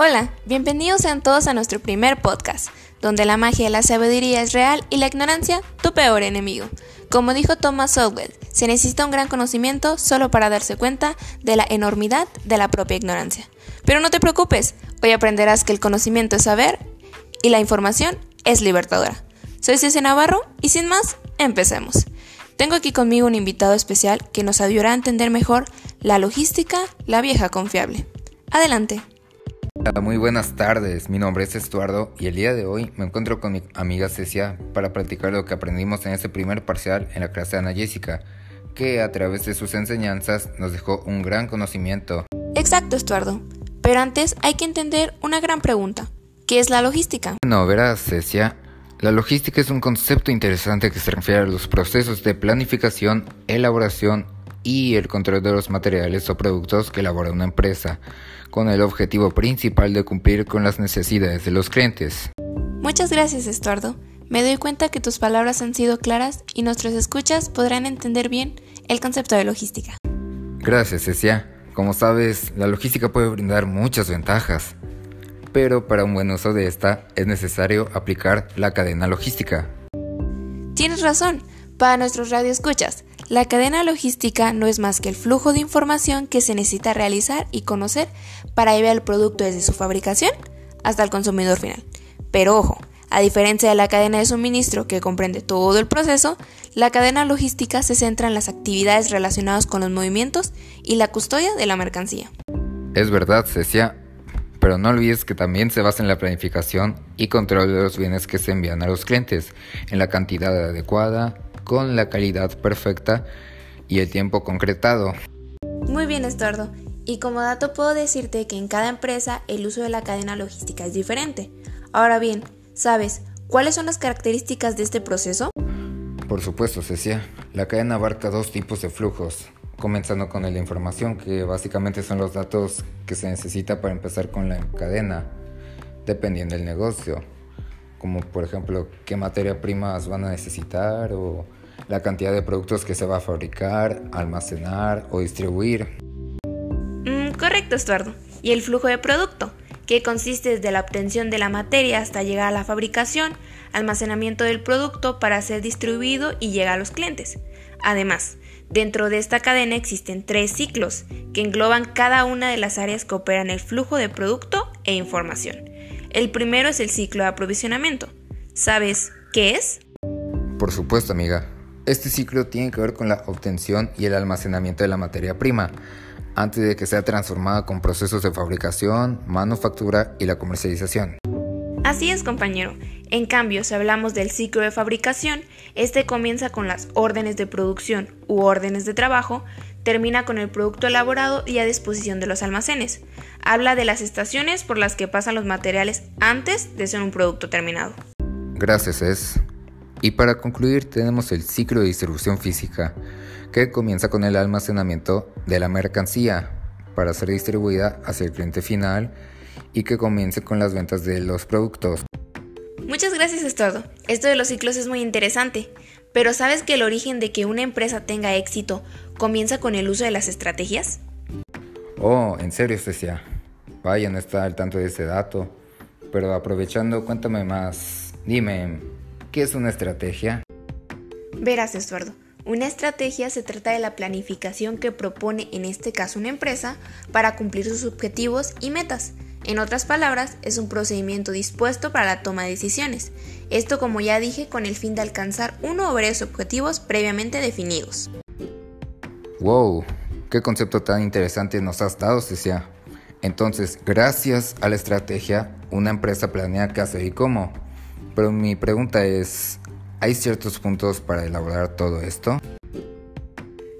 Hola, bienvenidos sean todos a nuestro primer podcast, donde la magia de la sabiduría es real y la ignorancia tu peor enemigo. Como dijo Thomas Sowell, se necesita un gran conocimiento solo para darse cuenta de la enormidad de la propia ignorancia. Pero no te preocupes, hoy aprenderás que el conocimiento es saber y la información es libertadora. Soy Ceci Navarro y sin más, empecemos. Tengo aquí conmigo un invitado especial que nos ayudará a entender mejor la logística, la vieja confiable. Adelante. Muy buenas tardes, mi nombre es Estuardo y el día de hoy me encuentro con mi amiga Cecia para platicar lo que aprendimos en este primer parcial en la clase de Ana Jessica, que a través de sus enseñanzas nos dejó un gran conocimiento. Exacto, Estuardo. Pero antes hay que entender una gran pregunta. ¿Qué es la logística? Bueno, verás, Cecia, la logística es un concepto interesante que se refiere a los procesos de planificación, elaboración y el control de los materiales o productos que elabora una empresa con el objetivo principal de cumplir con las necesidades de los clientes. Muchas gracias, Estuardo. Me doy cuenta que tus palabras han sido claras y nuestros escuchas podrán entender bien el concepto de logística. Gracias, Cecia. Como sabes, la logística puede brindar muchas ventajas, pero para un buen uso de esta es necesario aplicar la cadena logística. Tienes razón. Para nuestros radioescuchas, la cadena logística no es más que el flujo de información que se necesita realizar y conocer para llevar el producto desde su fabricación hasta el consumidor final. Pero ojo, a diferencia de la cadena de suministro que comprende todo el proceso, la cadena logística se centra en las actividades relacionadas con los movimientos y la custodia de la mercancía. Es verdad, Cecia, pero no olvides que también se basa en la planificación y control de los bienes que se envían a los clientes, en la cantidad adecuada, con la calidad perfecta y el tiempo concretado. Muy bien, Estuardo. Y como dato puedo decirte que en cada empresa el uso de la cadena logística es diferente. Ahora bien, ¿sabes cuáles son las características de este proceso? Por supuesto, Cecia. La cadena abarca dos tipos de flujos, comenzando con de información, que básicamente son los datos que se necesita para empezar con la cadena, dependiendo del negocio, como por ejemplo qué materia primas van a necesitar o la cantidad de productos que se va a fabricar, almacenar o distribuir. Mm, correcto, Estuardo. Y el flujo de producto, que consiste desde la obtención de la materia hasta llegar a la fabricación, almacenamiento del producto para ser distribuido y llegar a los clientes. Además, dentro de esta cadena existen tres ciclos que engloban cada una de las áreas que operan el flujo de producto e información. El primero es el ciclo de aprovisionamiento. ¿Sabes qué es? Por supuesto, amiga. Este ciclo tiene que ver con la obtención y el almacenamiento de la materia prima, antes de que sea transformada con procesos de fabricación, manufactura y la comercialización. Así es, compañero. En cambio, si hablamos del ciclo de fabricación, este comienza con las órdenes de producción u órdenes de trabajo, termina con el producto elaborado y a disposición de los almacenes. Habla de las estaciones por las que pasan los materiales antes de ser un producto terminado. Gracias, Es. Y para concluir tenemos el ciclo de distribución física, que comienza con el almacenamiento de la mercancía para ser distribuida hacia el cliente final y que comience con las ventas de los productos. Muchas gracias es todo. Esto de los ciclos es muy interesante, pero ¿sabes que el origen de que una empresa tenga éxito comienza con el uso de las estrategias? Oh, en serio, Cecia. Vaya, no está al tanto de ese dato. Pero aprovechando, cuéntame más. Dime, ¿Qué es una estrategia? Verás, Estuardo. Una estrategia se trata de la planificación que propone en este caso una empresa para cumplir sus objetivos y metas. En otras palabras, es un procedimiento dispuesto para la toma de decisiones. Esto, como ya dije, con el fin de alcanzar uno o varios objetivos previamente definidos. ¡Wow! ¡Qué concepto tan interesante nos has dado, Cecia! Entonces, gracias a la estrategia, una empresa planea qué hacer y cómo. Pero mi pregunta es, ¿hay ciertos puntos para elaborar todo esto?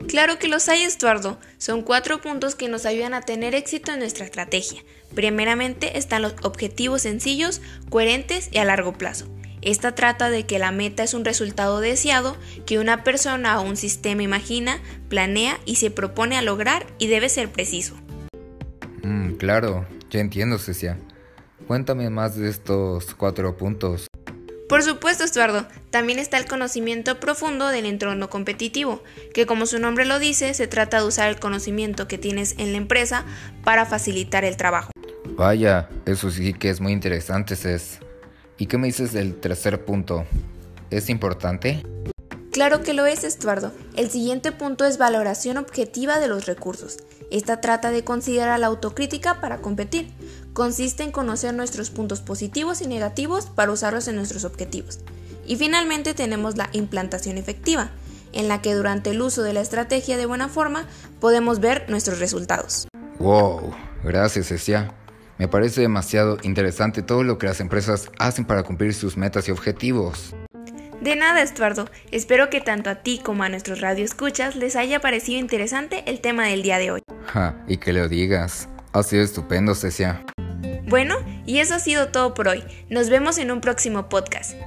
Claro que los hay, Estuardo. Son cuatro puntos que nos ayudan a tener éxito en nuestra estrategia. Primeramente están los objetivos sencillos, coherentes y a largo plazo. Esta trata de que la meta es un resultado deseado que una persona o un sistema imagina, planea y se propone a lograr y debe ser preciso. Mm, claro, ya entiendo, Cecia. Cuéntame más de estos cuatro puntos. Por supuesto, Estuardo, también está el conocimiento profundo del entorno competitivo, que como su nombre lo dice, se trata de usar el conocimiento que tienes en la empresa para facilitar el trabajo. Vaya, eso sí que es muy interesante, Cés. ¿Y qué me dices del tercer punto? ¿Es importante? Claro que lo es, Estuardo. El siguiente punto es valoración objetiva de los recursos. Esta trata de considerar la autocrítica para competir. Consiste en conocer nuestros puntos positivos y negativos para usarlos en nuestros objetivos. Y finalmente tenemos la implantación efectiva, en la que durante el uso de la estrategia de buena forma podemos ver nuestros resultados. Wow, gracias Cecia. Me parece demasiado interesante todo lo que las empresas hacen para cumplir sus metas y objetivos. De nada, Estuardo. Espero que tanto a ti como a nuestros radioescuchas les haya parecido interesante el tema del día de hoy. Ja, y que lo digas. Ha sido estupendo, Cecia. Bueno, y eso ha sido todo por hoy. Nos vemos en un próximo podcast.